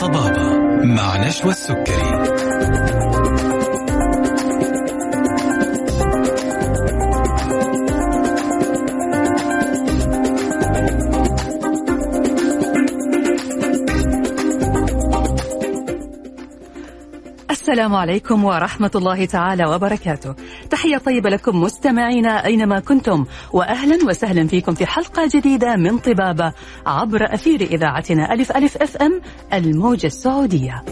طبابة مع نشوى السكري. السلام عليكم ورحمة الله تعالى وبركاته. تحية طيبة لكم مستمعينا أينما كنتم وأهلا وسهلا فيكم في حلقة جديدة من طبابة عبر أثير إذاعتنا ألف ألف أف أم الموجة السعودية.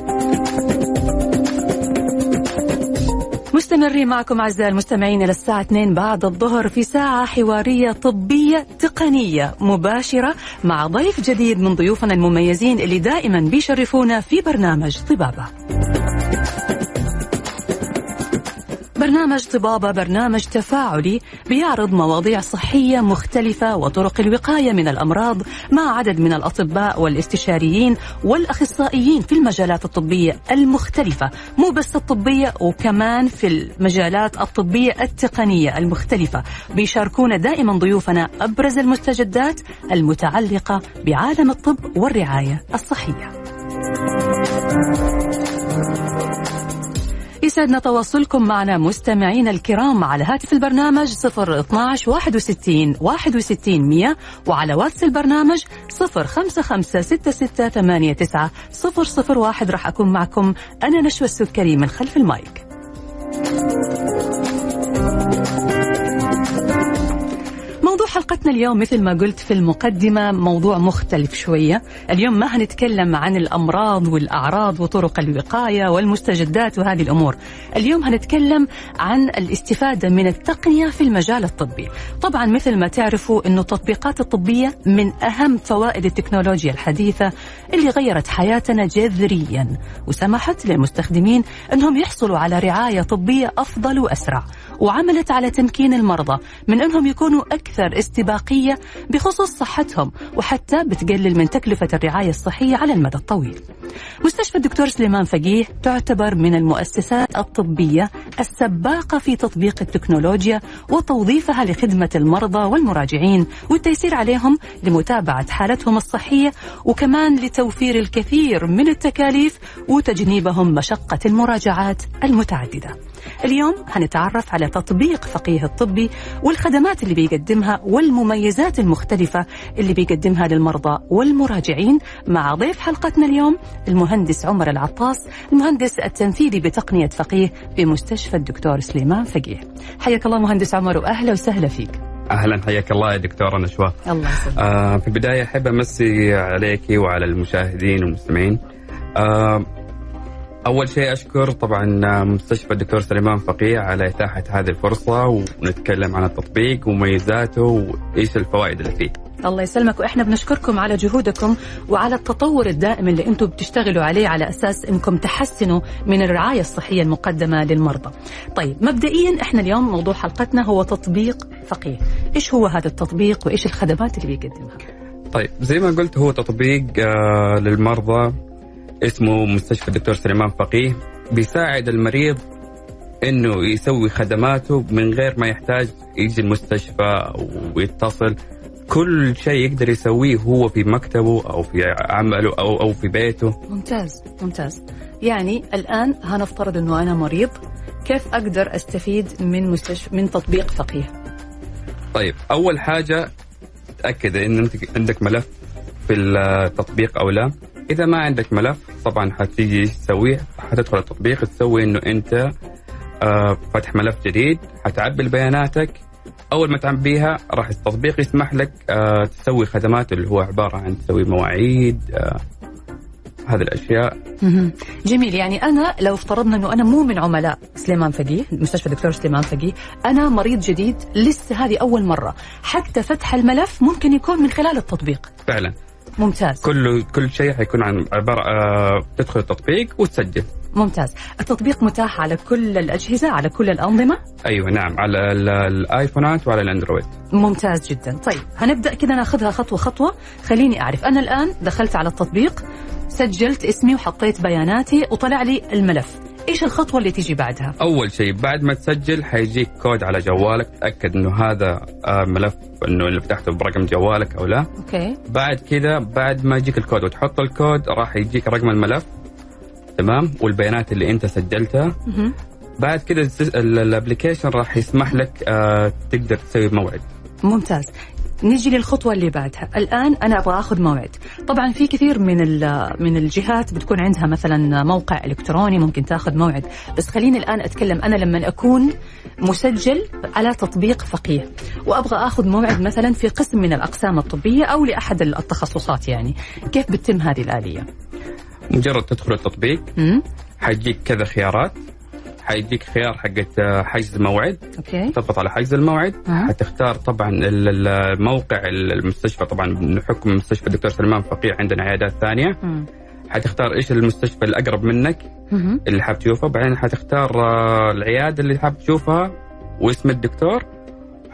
مستمرين معكم أعزائي المستمعين إلى الساعة 2 بعد الظهر في ساعة حوارية طبية تقنية مباشرة مع ضيف جديد من ضيوفنا المميزين اللي دائما بيشرفونا في برنامج طبابة. برنامج طبابة برنامج تفاعلي بيعرض مواضيع صحية مختلفة وطرق الوقاية من الأمراض مع عدد من الأطباء والاستشاريين والأخصائيين في المجالات الطبية المختلفة مو بس الطبية وكمان في المجالات الطبية التقنية المختلفة. بيشاركونا دائما ضيوفنا أبرز المستجدات المتعلقة بعالم الطب والرعاية الصحية. يسعدنا تواصلكم معنا مستمعينا الكرام على هاتف البرنامج 012 61 61 100 وعلى واتس البرنامج 055 001 راح أكون معكم. أنا نشوى السكري من خلف المايك. حلقتنا اليوم مثل ما قلت في المقدمة موضوع مختلف شوية. اليوم ما هنتكلم عن الأمراض والأعراض وطرق الوقاية والمستجدات وهذه الأمور. اليوم هنتكلم عن الاستفادة من التقنية في المجال الطبي. طبعا مثل ما تعرفوا أنه التطبيقات الطبية من أهم فوائد التكنولوجيا الحديثة اللي غيرت حياتنا جذريا. وسمحت للمستخدمين أنهم يحصلوا على رعاية طبية أفضل وأسرع. وعملت على تمكين المرضى من أنهم يكونوا أكثر استباقية بخصوص صحتهم وحتى بتقلل من تكلفة الرعاية الصحية على المدى الطويل. مستشفى الدكتور سليمان فقيه تعتبر من المؤسسات الطبية السباقة في تطبيق التكنولوجيا وتوظيفها لخدمة المرضى والمراجعين والتيسير عليهم لمتابعة حالتهم الصحية وكمان لتوفير الكثير من التكاليف وتجنيبهم مشقة المراجعات المتعددة. اليوم هنتعرف على تطبيق فقيه الطبي والخدمات اللي بيقدمها والمميزات المختلفة اللي بيقدمها للمرضى والمراجعين مع ضيف حلقتنا اليوم المهندس عمر العطاس المهندس التنفيذي بتقنية فقيه بمستشفى الدكتور سليمان فقيه. حياك الله مهندس عمر وأهلا وسهلا فيك. أهلا حياك الله يا دكتوره نشوى الله يسلمك. آه في البداية أحب أمسي عليك وعلى المشاهدين والمستمعين. آه أول شيء أشكر طبعا مستشفى الدكتور سليمان فقيه على إتاحة هذه الفرصة ونتكلم عن التطبيق ومميزاته وإيش الفوائد اللي فيه الله يسلمك وإحنا بنشكركم على جهودكم وعلى التطور الدائم اللي أنتم بتشتغلوا عليه على أساس أنكم تحسنوا من الرعاية الصحية المقدمة للمرضى. طيب مبدئيا إحنا اليوم موضوع حلقتنا هو تطبيق فقيه. إيش هو هذا التطبيق وإيش الخدمات اللي بيقدمها؟ طيب زي ما قلت هو تطبيق آه للمرضى اسمه مستشفى الدكتور سليمان فقيه بيساعد المريض إنه يسوي خدماته من غير ما يحتاج يجي المستشفى ويتصل. كل شيء يقدر يسويه هو في مكتبه أو في عمله أو أو في بيته. ممتاز ممتاز. يعني الآن هنفترض إنه أنا مريض كيف أقدر أستفيد من مستشفى من تطبيق فقيه؟ طيب أول حاجة تأكد إن أنت عندك ملف في التطبيق أو لا. إذا ما عندك ملف طبعا حتيجي تسويه حتدخل التطبيق تسوي إنه أنت آه فتح ملف جديد حتعبي بياناتك. أول ما تعبيها راح التطبيق يسمح لك آه تسوي خدمات اللي هو عبارة عن تسوي مواعيد آه هذه الأشياء. جميل. يعني أنا لو افترضنا إنه أنا مو من عملاء سليمان فقيه مستشفى الدكتور سليمان فقيه أنا مريض جديد لسه هذه أول مرة. حتى فتح الملف ممكن يكون من خلال التطبيق. فعلا. ممتاز. كل كل شيء حيكون عن عبارة آه تدخل التطبيق وتسجل. ممتاز. التطبيق متاح على كل الأجهزة على كل الأنظمة؟ أيوه نعم. على ال- الايفونات وعلى الأندرويد. ممتاز جدا. طيب هنبدأ كذا ناخذها خطوة خطوة. خليني أعرف أنا الآن دخلت على التطبيق سجلت اسمي وحطيت بياناتي وطلع لي الملف. إيش الخطوة اللي تيجي بعدها؟ أول شيء بعد ما تسجل حيجيك كود على جوالك. تأكد إنه هذا آه، ملف إنه اللي فتحته برقم جوالك أو لا. أوكي. بعد كذا بعد ما يجيك الكود وتحط الكود راح يجيك رقم الملف. تمام؟ والبيانات اللي انت سجلتها. بعد ال- الابلكيشن راح يسمح لك آه تقدر تسوي موعد. ممتاز. نجي للخطوة اللي بعدها. الآن أنا أبغى أخذ موعد. طبعا في كثير من من الجهات بتكون عندها مثلا موقع إلكتروني ممكن تاخذ موعد. بس خليني الآن أتكلم أنا لما أكون مسجل على تطبيق فقيه. وأبغى أخذ موعد مثلا في قسم من الأقسام الطبية أو لأحد التخصصات يعني. كيف بتتم هذه الآلية؟ مجرد تدخل التطبيق؟ حيجيك كذا خيارات. حيديك خيار حقت آه، حجز موعد أوكي. تضغط على حجز الموعد. أه. حتختار طبعا ال- ال- الموقع المستشفى. طبعا بحكم مستشفى الدكتور سلمان فقيه عندنا عيادات ثانية. مم. حتختار إيش المستشفى الأقرب منك مهم. اللي حاب تشوفه. بعدين حتختار آه، العيادة اللي حاب تشوفها واسم الدكتور.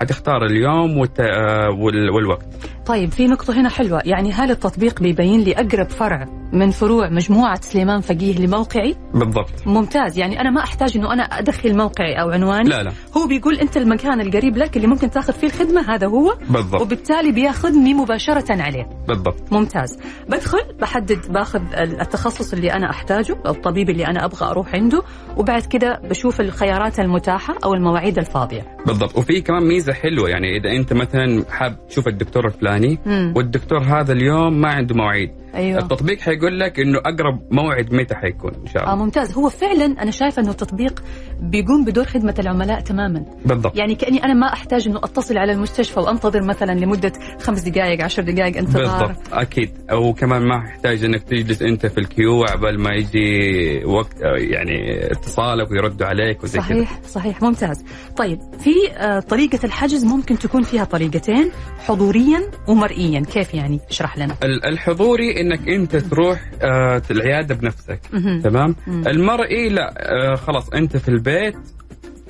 حتختار اليوم والت... آه، وال... والوقت. طيب في نقطة هنا حلوة. يعني هل التطبيق بيبين لي أقرب فرع من فروع مجموعة سليمان فقيه لموقعي؟ بالضبط. ممتاز. يعني أنا ما أحتاج أنه أنا أدخل موقعي أو عنواني. لا لا. هو بيقول أنت المكان القريب لك اللي ممكن تاخذ فيه الخدمة هذا هو. بالضبط. وبالتالي بياخذني مباشرة عليه. بالضبط. ممتاز. بدخل بحدد باخذ التخصص اللي أنا أحتاجه الطبيب اللي أنا أبغى أروح عنده. وبعد كده بشوف الخيارات المتاحة أو المواعيد الفاضية. بالضبط. وفي كمان ميزة حلوة. يعني إذا أنت مثلا حاب تشوف الدكتور الفلاني مم. والدكتور هذا اليوم ما عنده مواعيد. أيوه. التطبيق حيقول لك إنه أقرب موعد متى حيكون؟ إن شاء آه الله ممتاز. هو فعلا أنا شايفة أنه التطبيق بيقوم بدور خدمة العملاء تماما. بالضبط. يعني كأني أنا ما أحتاج إنه أتصل على المستشفى وأنتظر مثلا لمدة خمس دقائق عشر دقائق انتظار. بالضبط. أكيد. وكمان ما يحتاج إنك تجلس أنت في الكيو عبال ما يجي وقت يعني اتصالك ويردوا عليك وزي صحيح. صحيح. ممتاز. طيب في آه، طريقة الحجز ممكن تكون فيها طريقتين؟ حضوريا ومرئيا كيف يعني؟ اشرح لنا. ال- الحضوري إنك أنت تروح آه العيادة بنفسك. تمام. المرئي لا آه خلاص أنت في البيت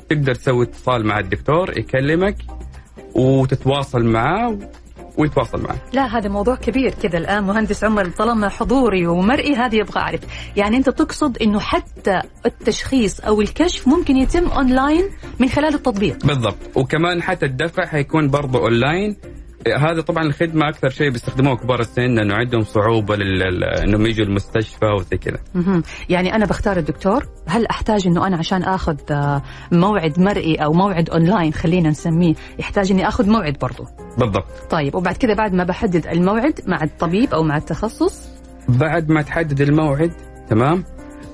تقدر تسوي اتصال مع الدكتور يكلمك وتتواصل معاه ويتواصل معك. لا هذا موضوع كبير كذا الآن مهندس عمر طالما حضوري ومرئي هذه يبغى أعرف. يعني أنت تقصد إنه حتى التشخيص أو الكشف ممكن يتم أونلاين من خلال التطبيق؟ بالضبط. وكمان حتى الدفع حيكون برضه أونلاين هذا طبعا الخدمه أكثر شيء بيستخدموها كبار السن لأنه عندهم صعوبة لل... إنهم يجوا المستشفى وزي كذا. يعني أنا بختار الدكتور هل أحتاج أنه أنا عشان أخذ آه، موعد مرئي أو موعد أونلاين خلينا نسميه يحتاج أني أخذ موعد برضو بالضبط طيب وبعد كذا بعد ما بحدد الموعد مع الطبيب أو مع التخصص بعد ما تحدد الموعد تمام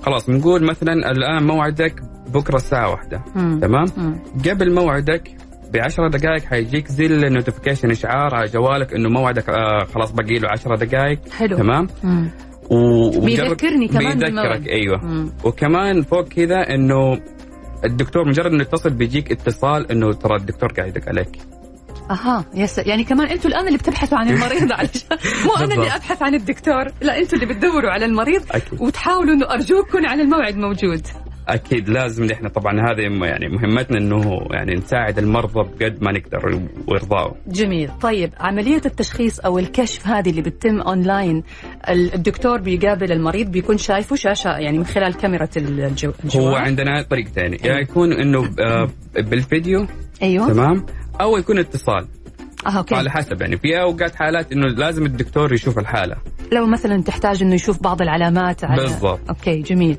خلاص بنقول مثلا الآن موعدك بكرة الساعة واحدة مم. تمام مم. قبل موعدك بعشرة دقائق حيجيك زي ال notification إشعار على جوالك إنه موعدك آه خلاص باقي له 10 دقائق حلو تمام مم. و... بيذكرني كمان بالموعد. بيذكرك أيوه مم. وكمان فوق كذا إنه الدكتور مجرد إنه يتصل بيجيك اتصال إنه ترى الدكتور قاعد يدق عليك أها yes يعني كمان أنتوا الآن اللي بتبحثوا عن المريض علشان مو أنا اللي. أبحث عن الدكتور لا أنتوا اللي بتدوروا على المريض أكيد وتحاولوا إنه أرجوكم على الموعد موجود أكيد لازم إحنا طبعا هذه يعني مهمتنا إنه يعني نساعد المرضى بقد ما نقدر ويرضاوا جميل. طيب عملية التشخيص أو الكشف هذه اللي بتتم أونلاين ال- الدكتور بيقابل المريض بيكون شايفه شاشة يعني من خلال كاميرا الجو... الجوال؟ هو عندنا طريقتين. يا يكون إنه آه، بالفيديو أيوه. تمام؟ أو يكون اتصال. okay. على حسب يعني في أوقات حالات إنه لازم الدكتور يشوف الحالة. لو مثلا تحتاج إنه يشوف بعض العلامات على بالضبط. okay جميل.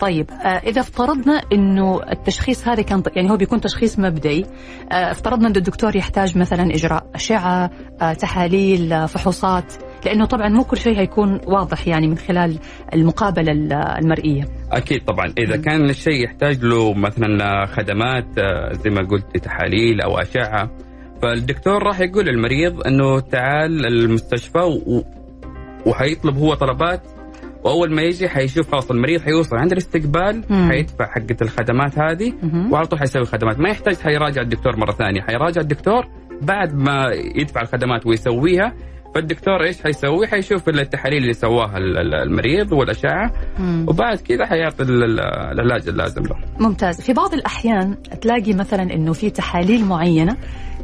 طيب آه إذا افترضنا إنه التشخيص هذا كان يعني هو بيكون تشخيص مبدئي آه افترضنا إنه الدكتور يحتاج مثلا إجراء أشعة آه تحاليل آه فحوصات لأنه طبعا مو كل شيء هيكون واضح يعني من خلال المقابلة ال- المرئية. أكيد طبعا. إذا كان الشيء يحتاج له مثلا خدمات آه، زي ما قلت تحاليل أو أشعة فالدكتور راح يقول للمريض إنه تعال المستشفى و... وحيطلب هو طلبات وأول ما يجي حيشوف خلاص المريض حيوصل عند الاستقبال مم. حيدفع حقة الخدمات هذه. وعلى طول حيسوي خدمات ما يحتاج حيراجع الدكتور مرة ثانية حيراجع الدكتور بعد ما يدفع الخدمات ويسويها فالدكتور إيش حيسوي؟ حيشوف التحاليل اللي سواها ال- ال- المريض والأشعة. وبعد كذا حيعطي ال- ال- العلاج اللازم له. ممتاز في بعض الأحيان تلاقي مثلا أنه في تحاليل معينة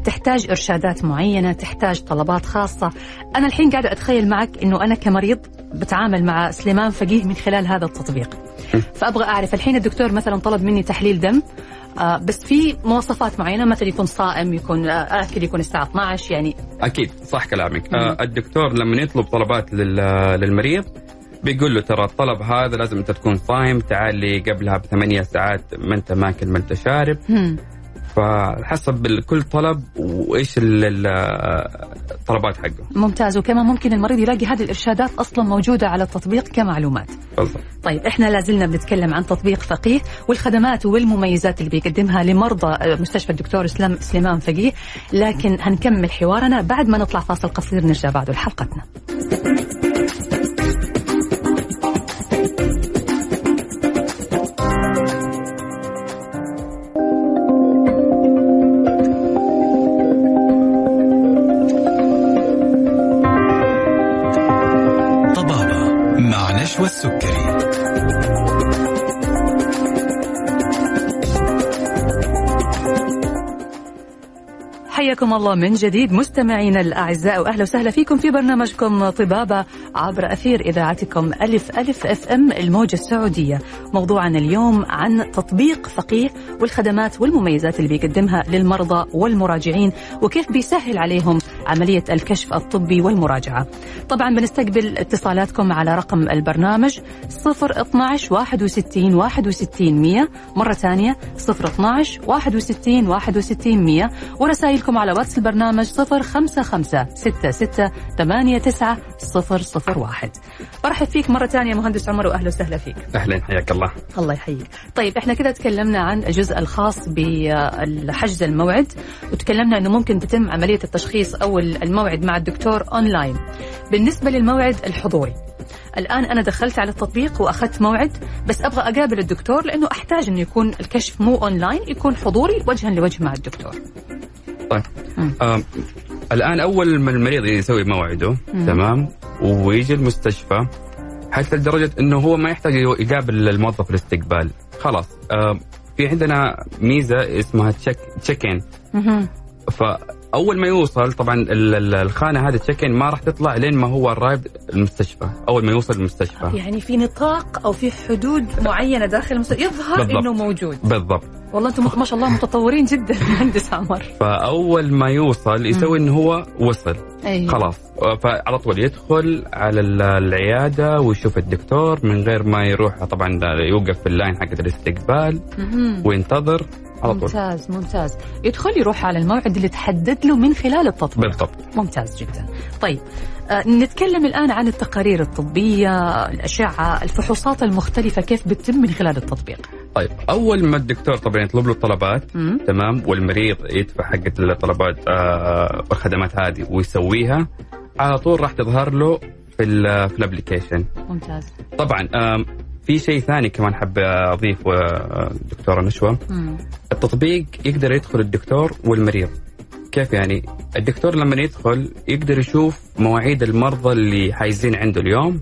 تحتاج إرشادات معينة تحتاج طلبات خاصة. أنا الحين قاعدة أتخيل معك أنه أنا كمريض بتعامل مع سليمان فقيه من خلال هذا التطبيق. فأبغى أعرف الحين الدكتور مثلا طلب مني تحليل دم آه بس في مواصفات معينة مثلا يكون صائم يكون آه أكل يكون الساعة 12 يعني. أكيد صح كلامك. آه الدكتور لما يطلب طلبات لل- للمريض بيقول له ترى الطلب هذا لازم أنت تكون صايم تعال لي قبلها بثمانية ساعات ما أنت ماكل ما أنت شارب. فحسب كل طلب وإيش ال- ال- الطلبات حقه. ممتاز. وكمان ممكن المريض يلاقي هذه الإرشادات أصلا موجودة على التطبيق كمعلومات. بالضبط. طيب إحنا لازلنا بنتكلم عن تطبيق فقيه والخدمات والمميزات اللي بيقدمها لمرضى مستشفى الدكتور اسلام سليمان فقيه. لكن هنكمل حوارنا بعد ما نطلع فاصل قصير نرجع بعده لحلقتنا. السكري حياكم الله من جديد مستمعينا الأعزاء وأهلا وسهلا فيكم في برنامجكم طبابة عبر أثير إذاعتكم ألف ألف أف أم الموجة السعودية. موضوعنا اليوم عن تطبيق فقيه والخدمات والمميزات اللي بيقدمها للمرضى والمراجعين وكيف بيسهل عليهم عملية الكشف الطبي والمراجعة. طبعا بنستقبل اتصالاتكم على رقم البرنامج 012 61 61 100 مرة ثانية 012 61 61 100 ورسائلكم على واتس البرنامج 055 66 89 001 برحب فيك مرة ثانية مهندس عمر وأهلا وسهلا فيك. أهلا حياك الله. الله يحييك. طيب إحنا كده تكلمنا عن الجزء الخاص بحجز الموعد وتكلمنا إنه ممكن تتم عملية التشخيص أو الموعد مع الدكتور أونلاين. بالنسبة للموعد الحضوري الآن أنا دخلت على التطبيق وأخذت موعد بس أبغى أقابل الدكتور لأنه أحتاج أنه يكون الكشف مو أونلاين يكون حضوري وجها لوجه مع الدكتور. طيب. مم. آم، الآن أول ما المريض يسوي موعده مم. تمام؟ ويجي المستشفى حتى لدرجة إنه هو ما يحتاج يقابل الموظف الاستقبال؟ خلاص. آم، في عندنا ميزة اسمها check check in مهم. فاول ما يوصل طبعا ال- ال- الخانة هذه check ما راح تطلع لين ما هو قريب المستشفى. أول ما يوصل المستشفى. يعني في نطاق أو في حدود معينة داخل المستشفى؟ يظهر بالضبط. إنه موجود. بالضبط. والله أنتم ما شاء الله متطورين جدا مهندس عمر. فأول ما يوصل يسوي إنه هو وصل. أيوه. خلاص. فعلى طول يدخل على ال- العيادة ويشوف الدكتور من غير ما يروح طبعا يوقف في اللاين حق الاستقبال. وينتظر. على طول. ممتاز ممتاز. يدخل يروح على الموعد اللي تحدد له من خلال التطبيق. بالضبط. ممتاز جدا. طيب آه نتكلم الآن عن التقارير الطبية الأشعة الفحوصات المختلفة كيف بتتم من خلال التطبيق؟ طيب أول ما الدكتور طبعا يطلب له الطلبات مم. تمام والمريض يدفع حقة الطلبات آه والخدمات هذه ويسويها على طول راح تظهر له في ال في ال application ممتاز. طبعا في شيء ثاني كمان حاب أضيفه آه، دكتورة نشوى. التطبيق يقدر يدخل الدكتور والمريض. كيف يعني؟ الدكتور لما يدخل يقدر يشوف مواعيد المرضى اللي حاجزين عنده اليوم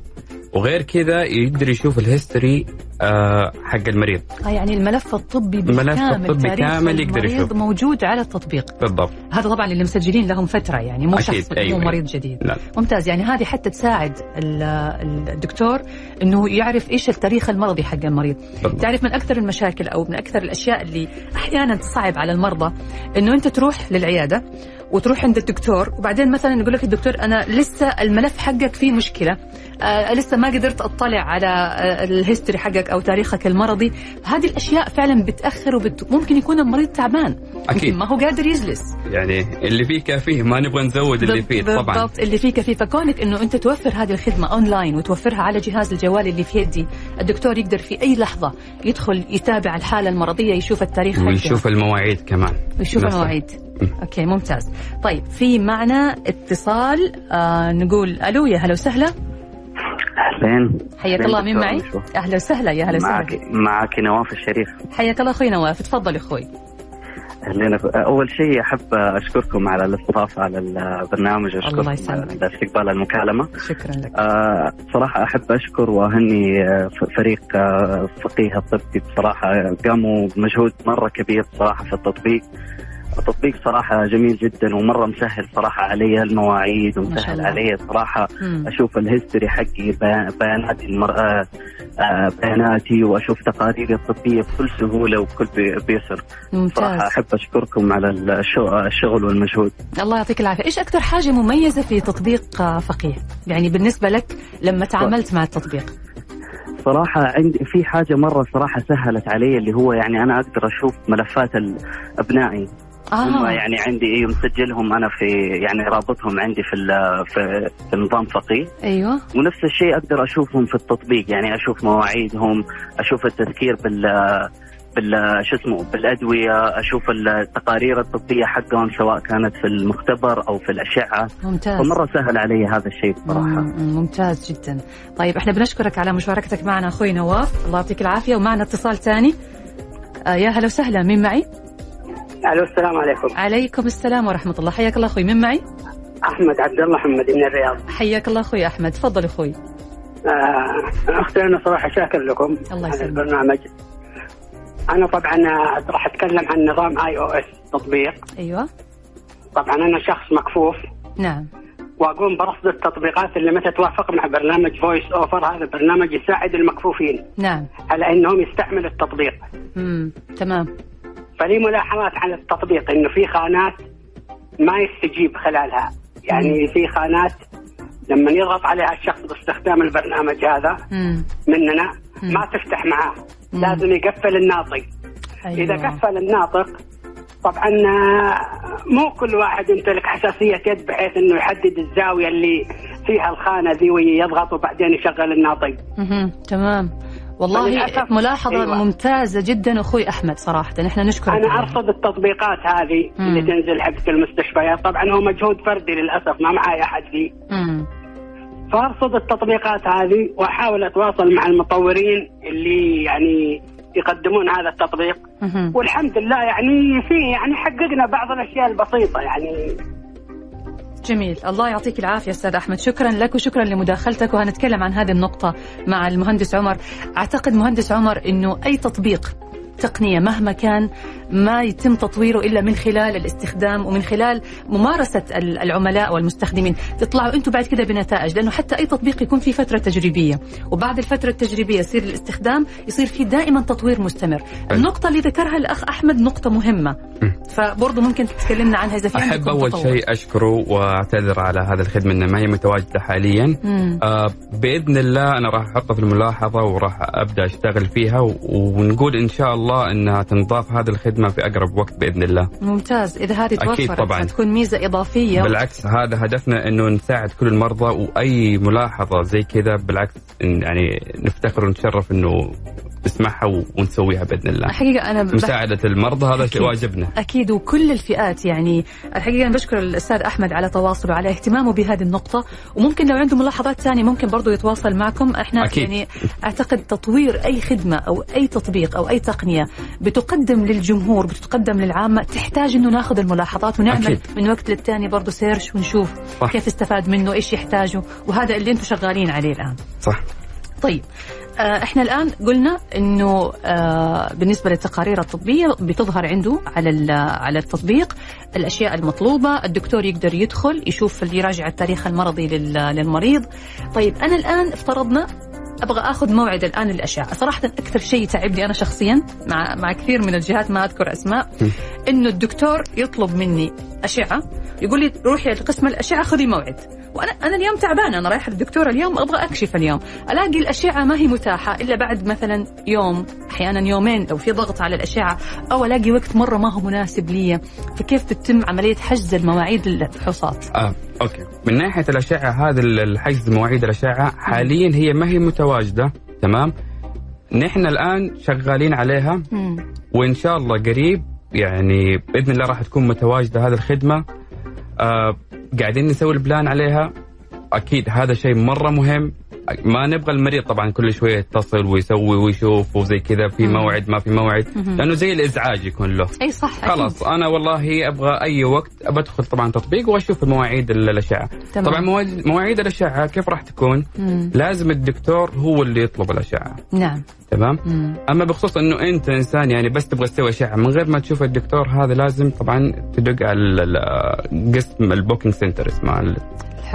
وغير كذا يقدر يشوف ال history آه حق المريض. آه يعني الملف الطبي الملف بالكامل الطبي تاريخ كامل يقدر يشوف. موجود على التطبيق. بالضبط. هذا طبعا اللي مسجلين لهم فترة يعني مو أكيد، شخص أيوة. مو مريض جديد. لا. ممتاز. يعني هذه حتى تساعد ال- الدكتور إنه يعرف إيش التاريخ المرضي حق المريض. بالضبط. تعرف من أكثر المشاكل أو من أكثر الأشياء اللي أحيانا تصعب على المرضى إنه أنت تروح للعيادة وتروح عند الدكتور وبعدين مثلا يقول لك الدكتور أنا لسه الملف حقك فيه مشكلة آه لسه ما قدرت أطلع على آه الهيستوري حقك أو تاريخك المرضي. هذه الأشياء فعلا بتأخر وبت... ممكن يكون المريض تعبان. أكيد. يمكن ما هو قادر يجلس. يعني اللي فيه كافيه ما نبغى نزود اللي فيه طبعا. بالضبط اللي فيه كفيه فكونك إنه أنت توفر هذه الخدمة اونلاين وتوفرها على جهاز الجوال اللي في يدي الدكتور يقدر في أي لحظة يدخل يتابع الحالة المرضية يشوف التاريخ ويشوف المواعيد كمان. ويشوف نفسه. المواعيد. okay ممتاز. طيب في معنا اتصال آه نقول ألو يا هلا وسهلا. أهلين. حياك الله مين معي. أهلا وسهلا يا هلا معك وسهلا معك نواف الشريف. حياك الله أخوي نواف تفضل أخوي. أهلين. أول شيء أحب أشكركم على الاستضافة على البرنامج واشكركم يسلمك. على استقبال المكالمة. شكرا لك. آه، صراحة أحب أشكر وأهني آه، فريق آه، فقيه الطبي. بصراحة قاموا بمجهود مرة كبير صراحة في التطبيق. التطبيق صراحة جميل جدا ومرة مسهل صراحة علي المواعيد ومسهل. علي صراحة مم. أشوف ال history حقي بيان- بيانات المرأة آه، بياناتي وأشوف تقاريري الطبية بكل سهولة وبكل بي- بيسر. صراحة ممتاز أحب أشكركم على الشغل, والمجهود. الله يعطيك العافية. إيش أكثر حاجة مميزة في تطبيق آه، فقيه؟ يعني بالنسبة لك لما تعاملت مع التطبيق. صراحة عندي في حاجة مرة صراحة سهلت علي اللي هو يعني أنا أقدر أشوف ملفات ال- أبنائي هم يعني عندي إيه مسجلهم أنا في يعني رابطهم عندي في في, نظام فقيه. أيوه. ونفس الشيء أقدر أشوفهم في التطبيق يعني أشوف مواعيدهم أشوف التذكير بال بال شو اسمه بالأدوية أشوف التقارير الطبية حقهم سواء كانت في المختبر أو في الأشعة. ممتاز. فمرة سهل علي هذا الشيء بصراحة. مم، ممتاز جدا. طيب إحنا بنشكرك على مشاركتك معنا أخوي نواف. الله يعطيك العافية ومعنا اتصال ثاني. آه يا هلا وسهلا مين معي؟ ألو السلام عليكم. عليكم السلام ورحمة الله. حياك الله أخوي. مين معي؟ أحمد عبد الله محمد من الرياض. حياك الله أخوي أحمد. تفضل أخوي. آه أختي أنا صراحة شاكر لكم الله على يسلمك. البرنامج. أنا طبعا آه، راح أتكلم عن نظام iOS تطبيق. أيوه. طبعا أنا شخص مكفوف. نعم. وأقوم برصد التطبيقات اللي متى توافق مع برنامج VoiceOver هذا البرنامج يساعد المكفوفين. نعم. على إنهم يستعملوا التطبيق. امم تمام. فلي ملاحظات على التطبيق إنه في خانات ما يستجيب خلالها يعني في خانات لما يضغط عليها الشخص باستخدام البرنامج هذا مننا مم. ما تفتح معاه مم. لازم يقفل الناطق أيوة. إذا قفل الناطق طبعا آه، مو كل واحد يمتلك حساسية يد بحيث إنه يحدد الزاوية اللي فيها الخانة ذي ويضغط وبعدين يشغل الناطق. تمام والله ملاحظة أيوة. ممتازة جدا أخوي أحمد صراحة إحنا نشكرك أنا عليها. ارصد التطبيقات هذه مم. اللي تنزل حقت المستشفيات طبعا هو مجهود فردي للأسف ما معي أحد فيه مم. فارصد التطبيقات هذه وأحاول أتواصل مع المطورين اللي يعني يقدمون هذا التطبيق مهم. والحمد لله يعني في يعني حققنا بعض الأشياء البسيطة يعني جميل. الله يعطيك العافية أستاذ أحمد. شكرا لك وشكرا لمداخلتك. وهنتكلم عن هذه النقطة مع المهندس عمر. أعتقد مهندس عمر أنه أي تطبيق تقنية مهما كان ما يتم تطويره إلا من خلال الاستخدام ومن خلال ممارسة ال- العملاء والمستخدمين. تطلعوا أنتم بعد كده بنتائج لأنه حتى أي تطبيق يكون في فترة تجريبية. وبعد الفترة التجريبية يصير الاستخدام يصير في دائما تطوير مستمر. النقطة اللي ذكرها الأخ أحمد نقطة مهمة. فبرضه ممكن تتكلمنا عنها إذا في أول تطور. شيء أشكره وأعتذر على هذا الخدمة انها ما هي متواجدة حاليا. مم. آه بإذن الله أنا راح أحطها في الملاحظة وراح أبدأ أشتغل فيها ونقول إن شاء الله إنها تنضاف هذه الخدمة في أقرب وقت بإذن الله. ممتاز. إذا هذه توفرت طبعاً. تكون ميزة إضافية. بالعكس هذا هدفنا إنه نساعد كل المرضى وأي ملاحظة زي كذا بالعكس يعني نفتخر ونتشرف إنه نسمعها ونسويها بإذن الله الحقيقة أنا بح... مساعدة المرضى هذا شيء. واجبنا أكيد وكل الفئات يعني الحقيقة أنا بشكر الأستاذ أحمد على تواصله على اهتمامه بهذه النقطة وممكن لو عنده ملاحظات ثانية ممكن برضه يتواصل معكم إحنا أكيد. يعني أعتقد تطوير أي خدمة أو أي تطبيق أو أي تقنية بتقدم للجمهور بتقدم للعامة تحتاج إنه ناخذ الملاحظات ونعمل أكيد. من وقت للتاني برضه سيرش ونشوف صح. كيف استفاد منه إيش يحتاجه وهذا اللي أنتم شغالين عليه الآن صح طيب إحنا الآن قلنا إنه آه، بالنسبة للتقارير الطبية بتظهر عنده على على التطبيق الأشياء المطلوبة الدكتور يقدر يدخل يشوف يراجع التاريخ المرضي لل- للمريض. طيب أنا الآن افترضنا أبغى آخذ موعد الآن للأشعة. صراحة أكثر شيء تعبني أنا شخصيا مع مع كثير من الجهات ما أذكر أسماء إنه الدكتور يطلب مني أشعة. يقول لي روحي لقسم الأشعة خذي موعد. وأنا أنا اليوم تعبانة أنا رايحة للدكتور اليوم أبغى أكشف اليوم. ألاقي الأشعة ما هي متاحة إلا بعد مثلا يوم أحيانا يومين لو في ضغط على الأشعة أو ألاقي وقت مرة ما هو مناسب لي. فكيف تتم عملية حجز المواعيد للفحوصات آه، okay. من ناحية الأشعة هذا الحجز مواعيد الأشعة حاليا هي ما هي متواجدة تمام؟ نحن الآن شغالين عليها. مم. وإن شاء الله قريب يعني بإذن الله راح تكون متواجدة هذه الخدمة. آه قاعدين نسوي ال plan عليها. أكيد هذا شيء مرة مهم ما نبغى المريض طبعا كل شوية يتصل ويسوي ويشوف وزي كذا في. موعد ما في موعد. لأنه زي الإزعاج يكون له إي صح أكيد. خلاص أنا والله أبغى أي وقت بدخل طبعا تطبيق وأشوف مواعيد ال- الأشعة. طبعا مواعيد- الأشعة كيف راح تكون مم. لازم الدكتور هو اللي يطلب الأشعة نعم تمام مم. أما بخصوص إنه أنت إنسان يعني بس تبغى تسوي أشعة من غير ما تشوف الدكتور هذا لازم طبعا تدق على قسم ال booking center اسمه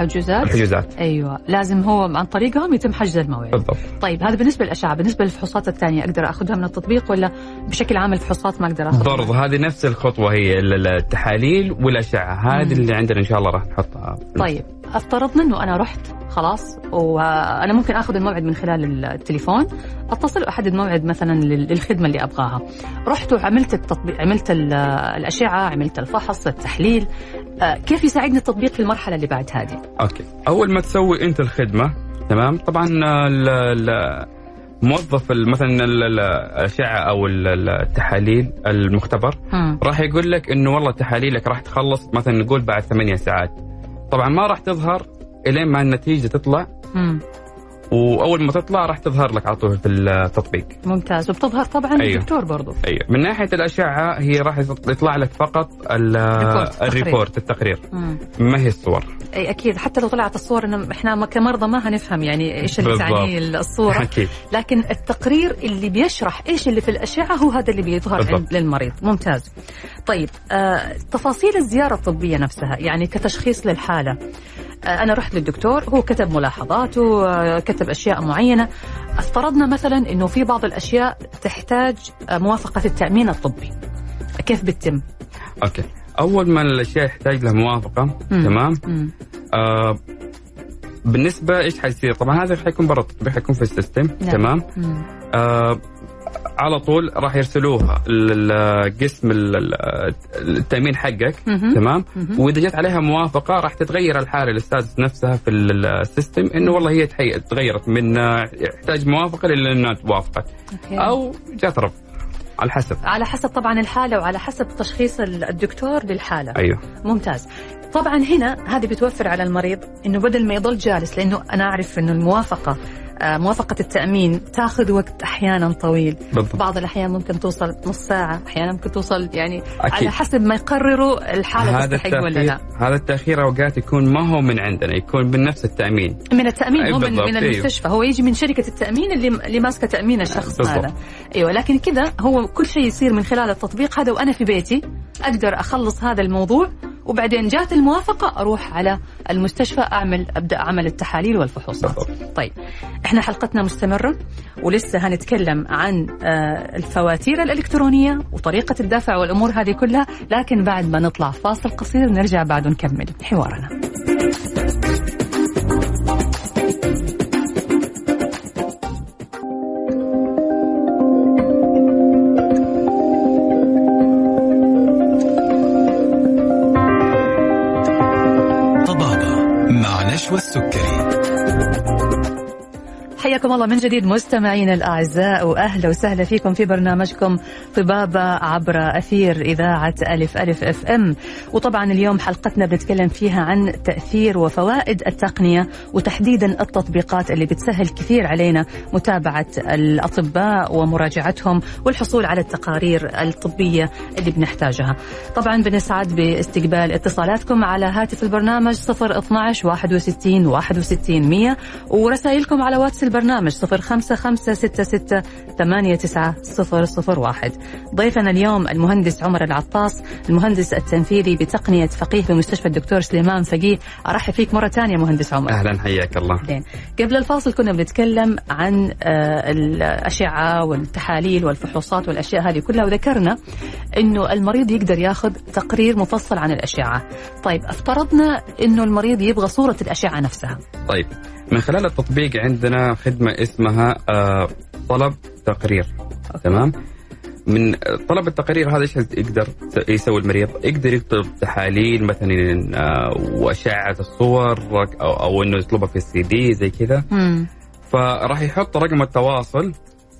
ال- الحجوزات الحجوزات أيوه. لازم هو عن طريقهم يتم حجز الموعد. بالضبط. طيب هذا بالنسبة للأشعة بالنسبة للفحوصات الثانية أقدر أخذها من التطبيق ولا بشكل عام الفحوصات ما أقدر أخذها؟ برضه هذه نفس الخطوة هي ال- ال- التحاليل والأشعة. هذه. اللي عندنا إن شاء الله راح نحطها. طيب. افترضنا انه أنا رحت خلاص وأنا ممكن آخذ الموعد من خلال التليفون أتصل واحدد موعد مثلا لل- للخدمة اللي أبغاها. رحت وعملت التطبيق عملت ال- الأشعة عملت الفحص التحليل. آه، كيف يساعدني التطبيق في المرحلة اللي بعد هذه؟ أوكي. أول ما تسوي أنت الخدمة تمام؟ طبعا موظف مثلا ال- ال- الأشعة أو ال- ال- التحاليل المختبر. راح يقول لك إنه والله تحاليلك راح تخلص مثلا نقول بعد ثمانية ساعات. طبعا ما راح تظهر إلين ما النتيجة تطلع. مم. وأول ما تطلع راح تظهر لك على طول في التطبيق. ممتاز. وبتظهر طبعا أيوه. الدكتور برضو. أيوه. من ناحية الأشعة هي راح يطلع لك فقط ال- report، التقرير. ال report التقرير. مم. ما هي الصور؟ أي أكيد. حتى لو طلعت الصور إن إحنا كمرضى ما هنفهم يعني إيش اللي. تعنيه الصورة. أكيد. لكن التقرير اللي بيشرح إيش اللي في الأشعة هو هذا اللي بيظهر للمريض. ممتاز. طيب آه تفاصيل الزيارة الطبية نفسها يعني كتشخيص للحالة آه أنا رحت للدكتور هو كتب ملاحظاته آه كتب أشياء معينة افترضنا مثلا إنه في بعض الأشياء تحتاج آه موافقة التأمين الطبي كيف بتتم okay أول ما الأشياء يحتاج لها موافقة مم. تمام مم. آه بالنسبة إيش حيصير طبعا هذا حيكون برا التطبيق حيكون في ال system نعم. تمام مم. آه على طول راح يرسلوها لقسم التأمين حقك. تمام. وإذا جت عليها موافقة راح تتغير الحالة الأستاذ نفسها في ال- السيستم إنه والله هي تغيرت من يحتاج موافقة إلى انها توافقت. أو جات رفض على حسب على حسب طبعا الحالة وعلى حسب تشخيص الدكتور للحالة أيوه ممتاز طبعا هنا هذه بتوفر على المريض إنه بدل ما يضل جالس لأنه أنا أعرف إنه الموافقة موافقة التأمين تاخذ وقت أحيانا طويل. بالضبط. بعض الأحيان ممكن توصل نص ساعة أحيانا ممكن توصل يعني أكيد. على حسب ما يقرروا الحالة هذا تستحق ولا لا. هذا التأخير أوقات يكون ما هو من عندنا يكون من نفس التأمين. من التأمين مو من, من أيوه. المستشفى. هو يجي من شركة التأمين اللي اللي ماسكة تأمين الشخص بالضبط. هذا. أيوة لكن كذا هو كل شيء يصير من خلال التطبيق. هذا وأنا في بيتي أقدر أخلص هذا الموضوع وبعدين جات الموافقة أروح على المستشفى أعمل أبدأ أعمل التحاليل والفحوصات. طيب إحنا حلقتنا مستمرة ولسه هنتكلم عن آه، الفواتير الإلكترونية وطريقة الدفع والأمور هذه كلها لكن بعد ما نطلع فاصل قصير نرجع بعد ونكمل حوارنا حياكم الله من جديد مستمعينا الأعزاء وأهلا وسهلا فيكم في برنامجكم طبابة عبر أثير إذاعة ألف ألف أف أم وطبعا اليوم حلقتنا بنتكلم فيها عن تأثير وفوائد التقنية وتحديدا التطبيقات اللي بتسهل كثير علينا متابعة الأطباء ومراجعتهم والحصول على التقارير الطبية اللي بنحتاجها. طبعا بنسعد باستقبال اتصالاتكم على هاتف البرنامج 012 61 61 100 ورسائلكم على واتس البرنامج 05566 89001 ضيفنا اليوم المهندس عمر العطاس المهندس التنفيذي بتقنية فقيه بمستشفى الدكتور سليمان فقيه. أرحب فيك مرة ثانية مهندس عمر. أهلا حياك الله. بعدين قبل الفاصل كنا بنتكلم عن آه، الأشعة والتحاليل والفحوصات والأشياء هذه كلها وذكرنا أنه المريض يقدر ياخذ تقرير مفصل عن الأشعة. طيب افترضنا أنه المريض يبغى صورة الأشعة نفسها. طيب. من خلال التطبيق عندنا خدمة اسمها آه، طلب تقرير تمام من طلب التقارير هذا إيش يقدر يسوي المريض؟ يقدر يكتب تحاليل مثلا آه، وأشعة الصور أو, أو إنه يطلبها في السي دي زي كذا. فراح يحط رقم التواصل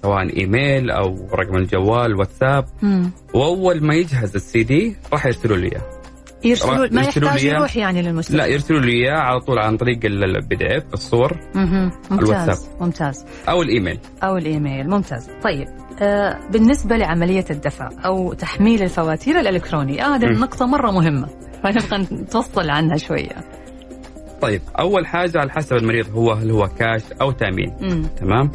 سواء إيميل أو رقم الجوال واتساب مم. وأول ما يجهز السي دي راح يرسلوا لي إياه يرسلوا ما يرسلوا يحتاج. يروح يعني للمستشفى لا يرسلوا لي إياه على طول عن طريق ال PDF الصور. ممتاز الواتساب. ممتاز أو الإيميل أو الإيميل ممتاز طيب آه بالنسبة لعملية الدفع أو تحميل الفواتير الالكترونيه آه هذه م. النقطه مرة مهمة فنبغى نتوصل عنها شوية طيب أول حاجة على حسب المريض هو هل هو كاش أو تأمين مم. تمام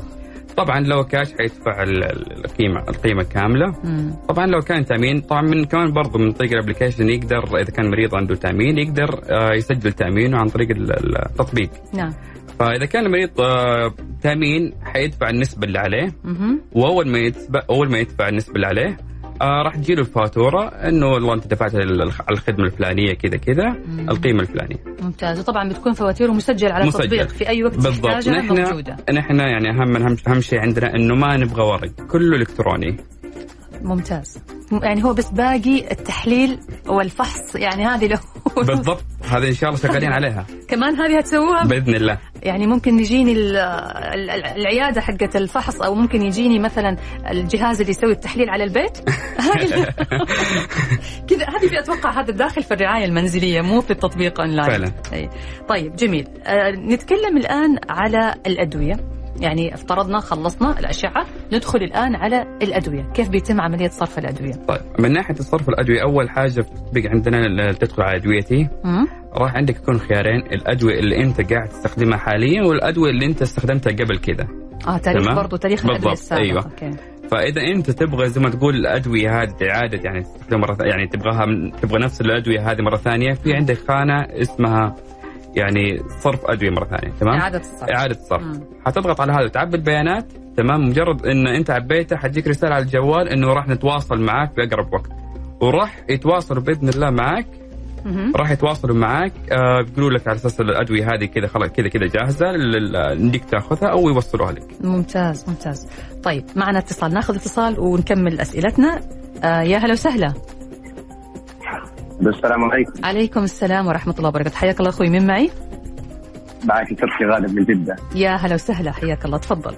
طبعا لو كاش حيدفع ال- ال- القيمه القيمة كاملة مم. طبعا لو كان تأمين طبعا من كمان برضه من طريق ال application يقدر إذا كان مريض عنده تأمين يقدر آه، يسجل تأمينه عن طريق ال- ال- التطبيق نعم فإذا كان المريض آه، تأمين حيدفع النسبة اللي عليه مهم. وأول ما يدفع أول ما يدفع النسبة اللي عليه آه راح تجيله الفاتوره إنه والله أنت دفعت ال- الخ- الخدمة الفلانية كذا كذا. القيمة الفلانية. ممتاز. وطبعا بتكون فواتيره مسجل على مسجل. التطبيق في أي وقت بالضبط. نحن موجودة. نحن يعني اهم اهم أهم شيء عندنا إنه ما نبغى ورق كله إلكتروني. ممتاز. يعني هو بس باقي التحليل والفحص يعني هذه لو بالضبط. هذا إن شاء الله شغالين عليها. كمان هذه هتسووها؟ بإذن الله. يعني ممكن يجيني ال- ال- ال- العيادة حقه الفحص أو ممكن يجيني مثلا الجهاز اللي يسوي التحليل على البيت. كذا هذه أتوقع هذا داخل في الرعاية المنزلية مو في التطبيق أونلاين. فعلا. طيب جميل. آه نتكلم الآن على الأدوية. يعني افترضنا خلصنا الأشعة ندخل الآن على الأدوية كيف بيتم عملية صرف الأدوية طيب من ناحية الصرف الأدوية أول حاجة في التطبيق عندنا تدخل على أدويتي مم؟ راح عندك يكون خيارين الأدوية اللي أنت قاعد تستخدمها حاليا والأدوية اللي أنت استخدمتها قبل كذا آه تاريخ. برضو تاريخ الأدوية بالضبط، السابقة أيوة. أوكي. فإذا أنت تبغى زي ما تقول الأدوية هذه اعاده يعني تستخدمها مرة يعني تبغاها من- تبغى نفس الأدوية هذه مرة ثانية في عندك خانة اسمها يعني صرف أدوية مرة ثانية تمام؟ إعادة الصرف. إعادة صرف مم. حتضغط على هذا تعبي البيانات تمام؟ مجرد إن أنت عبيته حتجيك رسالة على الجوال إنه راح نتواصل معك في أقرب وقت. وراح يتواصلوا بإذن الله معك. راح يتواصلوا معك آه بيقولوا لك على أساس الأدوية هذه كذا خلاص كذا كذا جاهزة نديك تاخذها أو يوصلوها لك. ممتاز ممتاز. طيب معنا اتصال ناخذ اتصال ونكمل أسئلتنا. آه يا هلا وسهلا. السلام عليكم. عليكم السلام ورحمة الله وبركاته. حياك الله أخوي من معي؟ معك تركي غالب من جدة. يا هلا وسهلا حياك الله. تفضل.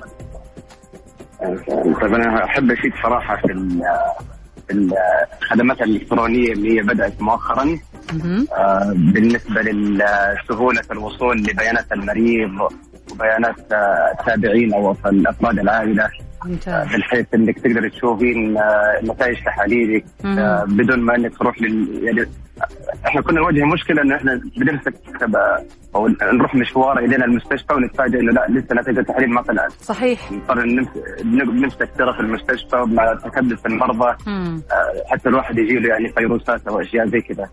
طيب أنا أحب أشيد صراحة في ال- في الخدمات الإلكترونية اللي هي بدأت مؤخرا. آه، بالنسبة لسهولة الوصول لبيانات المريض وبيانات آه، التابعين أو أفراد العائلة. ممتاز بحيث إنك تقدر تشوفين آه، نتائج تحاليلك. آه، بدون ما إنك تروح لل يعني إحنا كنا نواجه مشكلة انه إحنا بنمسك آه، أو نروح مشوار إلينا المستشفى ونتفاجئ إنه لا لسه نتيجه التحليل ما طلعت صحيح. نضطر نمس- نمسك ترى في المستشفى مع تكدس المرضى. مم. آه، حتى الواحد يجي له يعني فيروسات أو أشياء زي كذا.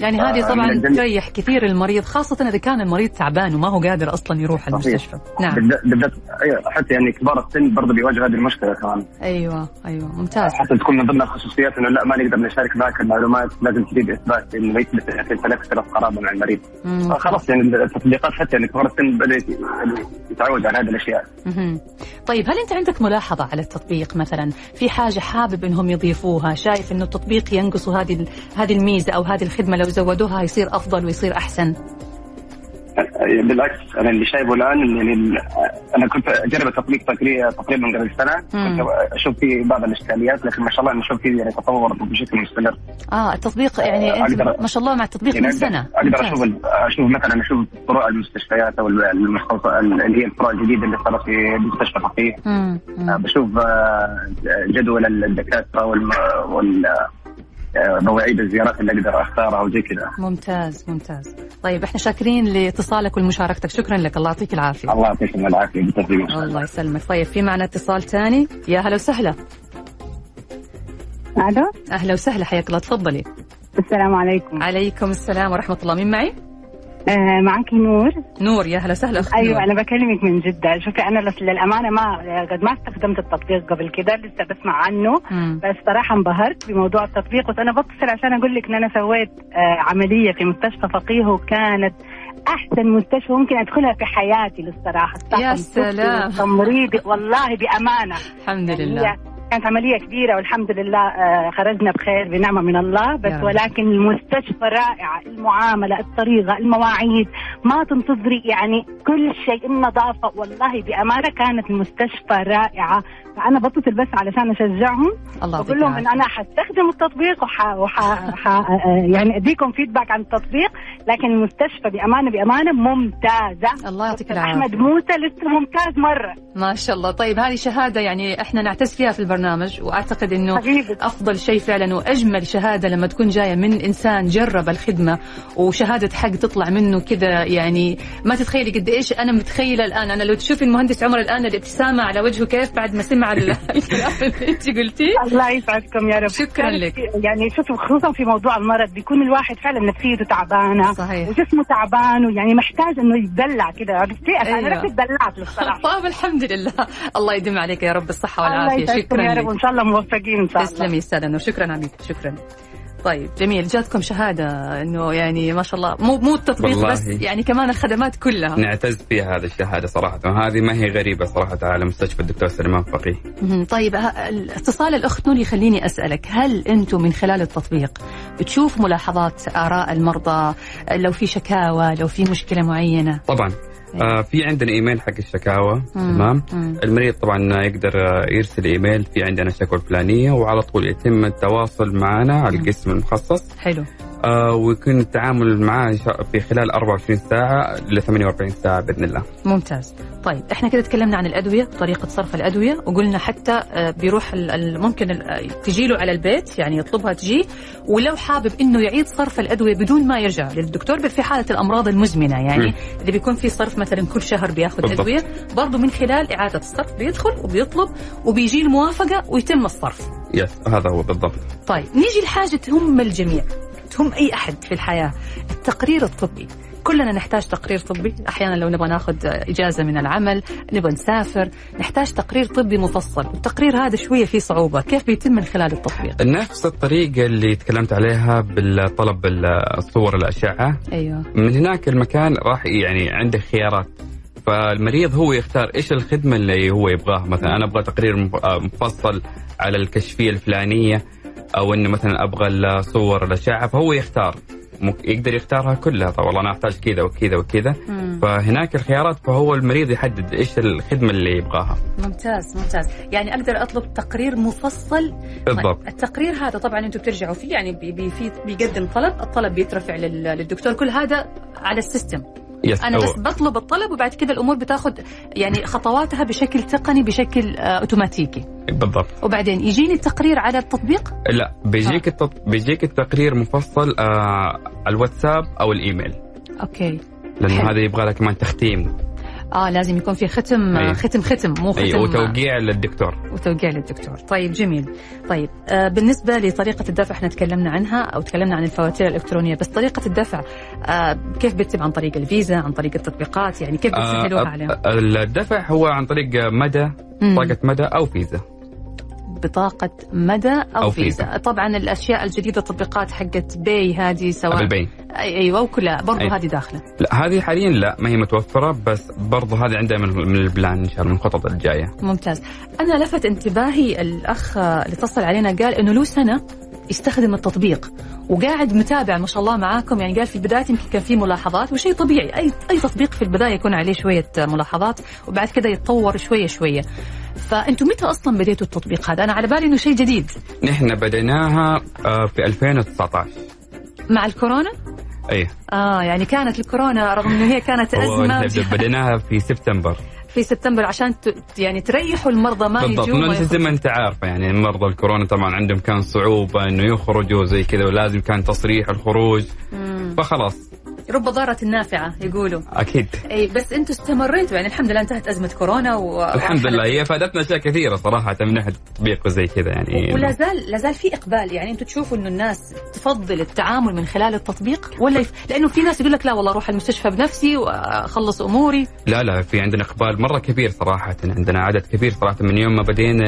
يعني هذه آه، طبعا تريح كثير المريض خاصة إذا كان المريض تعبان وما هو قادر أصلا يروح المستشفى. نعم. بالذات أيوة، حتى يعني كبار السن برضه بيواجهوا هذه المشكلة كمان. أيوة أيوة ممتاز. حتى تكون من ضمن الخصوصيات إنه لا ما نقدر نشارك معك المعلومات لازم تجيب إثبات. إنه يثبت لك صله قرابة مع المريض. خلاص يعني التطبيقات حتى يعني كبار السن بدأ يت- يعني يتعود على هذه الأشياء. طيب هل أنت عندك ملاحظة على التطبيق مثلا؟ في حاجة حابب إنهم يضيفوها؟ شايف إنه التطبيق ينقصوا هذه هذه الميزة أو هذه الخدمة لو زودوها يصير أفضل ويصير أحسن؟ بالعكس أنا اللي شايفه الآن يعني أنا كنت أجرب التطبيق تقريبا قبل سنة. كنت أشوف فيه بعض الإشكاليات لكن ما شاء الله أنا أشوف فيه يعني تطور بشكل مستمر آه التطبيق يعني أنت ما شاء الله مع التطبيق يعني من سنة أقدر ممتاز. أشوف أشوف مثلا أشوف فروع المستشفيات أو المستوصف اللي هي الفروع الجديدة اللي صارت في مستشفى فقيه مم. آه،. بشوف آه، جدول الدكاترة وال مواعيد الزيارات اللي أقدر أختارها وزي كذا. ممتاز ممتاز. طيب إحنا شاكرين لاتصالك ومشاركتك شكرا لك. الله يعطيك العافية. الله يعطيكم العافية. الله يسلمك. طيب في معنا اتصال ثاني. يا هلا وسهلا. ألو؟ أهلا وسهلا. حياك الله. تفضلي. السلام عليكم. عليكم السلام ورحمة الله. مين معي؟ آه معك نور نور يا هلا وسهلا أختي أيوه نور. أنا بكلمك من جدة شوفي أنا للأمانة ما قد ما استخدمت التطبيق قبل كده لسه بسمع عنه مم. بس صراحة انبهرت بموضوع التطبيق بس أنا بتصل عشان أقول لك إن أنا سويت آه عملية في مستشفى فقيه وكانت أحسن مستشفى ممكن أدخلها في حياتي للصراحة يا سلام. والله بأمانة الحمد يعني لله هي كانت عملية كبيرة والحمد لله آه، خرجنا بخير بنعمة من الله. بس رب. ولكن المستشفى رائعة المعاملة الطريقة المواعيد ما تنتظري يعني كل شيء النظافة والله بأمانة كانت المستشفى رائعة. فأنا بتصل بس علشان أشجعهم الله بقول لهم إن أنا حستخدم التطبيق وح... وح... ح... آه، يعني أديكم فيدباك عن التطبيق لكن المستشفى بأمانة بأمانة ممتازة. الله يعطيك العافية. أحمد موسى لسه ممتاز مرة. ما شاء الله. طيب هذه شهادة يعني إحنا نعتز فيها في البرنامج وأعتقد إنه حبيبي. أفضل شيء فعلا وأجمل شهادة لما تكون جاية من إنسان جرب الخدمة وشهادة حق تطلع منه كذا يعني ما تتخيلي قد إيش. أنا متخيلة الآن أنا لو تشوفي المهندس عمر الآن الابتسامة على وجهه كيف بعد ما سمع ال- الكلام اللي انت قلتيه. الله يسعدكم يا رب. شكراً لك. يعني شوفوا خصوصا في موضوع المرض بيكون الواحد فعلا نفسيته تعبانة صحيح. وجسمه تعبان ويعني محتاج إنه يتدلع كده. عرفتي أيوة. أنا نفسي اتدلعت الصراحه طيب الحمد لله. الله يديم عليك يا رب الصحة والعافية. شكرا يا رب وإن شاء الله موفقين إن شاء الله. تسلمي أستاذ انور شكرا عميد شكرا. طيب جميل. جاتكم شهادة إنه يعني ما شاء الله مو مو التطبيق. بس يعني كمان الخدمات كلها. نعتز فيها هذه الشهادة صراحة. وهذه ما هي غريبة صراحة على مستشفى الدكتور سليمان فقيه. طيب الاتصال الأخت نور يخليني أسألك هل أنتم من خلال التطبيق بتشوف ملاحظات آراء المرضى؟ لو في شكاوى لو في مشكلة معينة؟ طبعا. آه في عندنا إيميل حق الشكاوى. تمام. المريض طبعا يقدر آه، يرسل إيميل في عندنا شكوى فلانيه وعلى طول يتم التواصل معنا على القسم المخصص حلو ويكون التعامل شاء- في خلال 24 ساعة ل 48 ساعة بإذن الله. ممتاز. طيب إحنا كده تكلمنا عن الأدوية طريقة صرف الأدوية وقلنا حتى آه، بيروح ممكن تجي له على البيت يعني يطلبها تجي ولو حابب إنه يعيد صرف الأدوية بدون ما يرجع للدكتور في حالة الأمراض المزمنة يعني مم. اللي بيكون في صرف مثلا كل شهر بياخذ بالضبط. أدوية برضه من خلال إعادة الصرف بيدخل وبيطلب وبيجي الموافقة ويتم الصرف. يس هذا هو بالضبط. طيب نيجي لحاجة تهم الجميع. تهم أي أحد في الحياة. التقرير الطبي. كلنا نحتاج تقرير طبي. أحيانا لو نبغى ناخذ إجازة من العمل نبغى نسافر نحتاج تقرير طبي مفصل. والتقرير هذا شوية فيه صعوبة. كيف بيتم من خلال التطبيق؟ نفس الطريقة اللي تكلمت عليها بالطلب الصور الأشعة. أيوة. من هناك المكان راح يعني عنده خيارات. فالمريض هو يختار إيش الخدمة اللي هو يبغاها. مثلا أنا أبغى تقرير آه، مفصل على الكشفية الفلانية. أو إنه مثلا أبغى الصور الاشعه فهو يختار. يقدر يختارها كلها طب والله أنا أحتاج كذا وكذا وكذا. مم. فهناك الخيارات فهو المريض يحدد إيش الخدمة اللي يبغاها. ممتاز ممتاز. يعني أقدر أطلب تقرير مفصل؟ بالضبط. طيب التقرير هذا طبعا أنتم بترجعوا فيه يعني بي بي في بيقدم طلب الطلب بيترفع لل- للدكتور كل هذا على ال system. yes أنا بس بطلب الطلب وبعد كده الأمور بتاخذ يعني خطواتها بشكل تقني بشكل آه، أوتوماتيكي. بالضبط. وبعدين يجيني التقرير على التطبيق؟ لا بيجيك التط... بيجيك التقرير مفصل آه الواتساب أو الإيميل. أوكي. لأنه. هذا يبغى له كمان تختيم. آه لازم يكون في ختم أيوة. ختم ختم مو ختم اي وتوقيع للدكتور. وتوقيع للدكتور. طيب جميل. طيب آه بالنسبة لطريقة الدفع إحنا تكلمنا عنها أو تكلمنا عن الفواتير الإلكترونية بس طريقة الدفع آه كيف بيتم عن طريق الفيزا عن طريق التطبيقات؟ يعني كيف بتسهلوها آه عليهم الدفع هو عن طريق مدى مم. بطاقة مدى أو فيزا. بطاقة مدى أو, أو فيزا. فيزا. طبعا الأشياء الجديدة التطبيقات حقت pay هذه سواء بالبين أي- أيوة وكلها. برضو أي. هذه داخلة. لا هذه حاليا لا ما هي متوفرة بس برضو هذه عندها من, من ال plan إن شاء الله من الخطط الجاية. ممتاز. أنا لفت انتباهي الأخ اللي اتصل علينا قال إنه له سنة يستخدم التطبيق وقاعد متابع ما شاء الله معاكم. يعني قال في البداية يمكن كان في ملاحظات وشيء طبيعي. أي أي تطبيق في البداية يكون عليه شوية ملاحظات وبعد كده يتطور شوية شوية. فأنتم متى أصلا بديتوا التطبيق هذا؟ أنا على بالي إنه شيء جديد نحن بديناها آه، في 2019 مع الكورونا؟ إي آه يعني كانت الكورونا رغم إنه هي كانت أزمة بديناها في سبتمبر في سبتمبر عشان ت... يعني تريحوا المرضى ما بالضبط يجوا ما زي. ما أنت عارفه يعني مرضى الكورونا طبعا عندهم كان صعوبة إنه يخرجوا زي كذا ولازم كان تصريح الخروج مم. فخلاص رب ضارة نافعة يقولوا. أكيد. إي بس أنتم استمريتوا يعني الحمد لله انتهت أزمة كورونا و... الحمد لله. هي فادتنا اشياء كثيرة صراحة من ناحيه التطبيق وزي كذا يعني. ولا زال لا زال في إقبال يعني أنتم تشوفوا إنه الناس تفضل التعامل من خلال التطبيق ولا يف... لأنه في ناس يقول لك لا والله أروح المستشفى بنفسي وأخلص أموري. لا لا في عندنا إقبال مرة كبير صراحة عندنا عدد كبير صراحة من يوم ما بدينا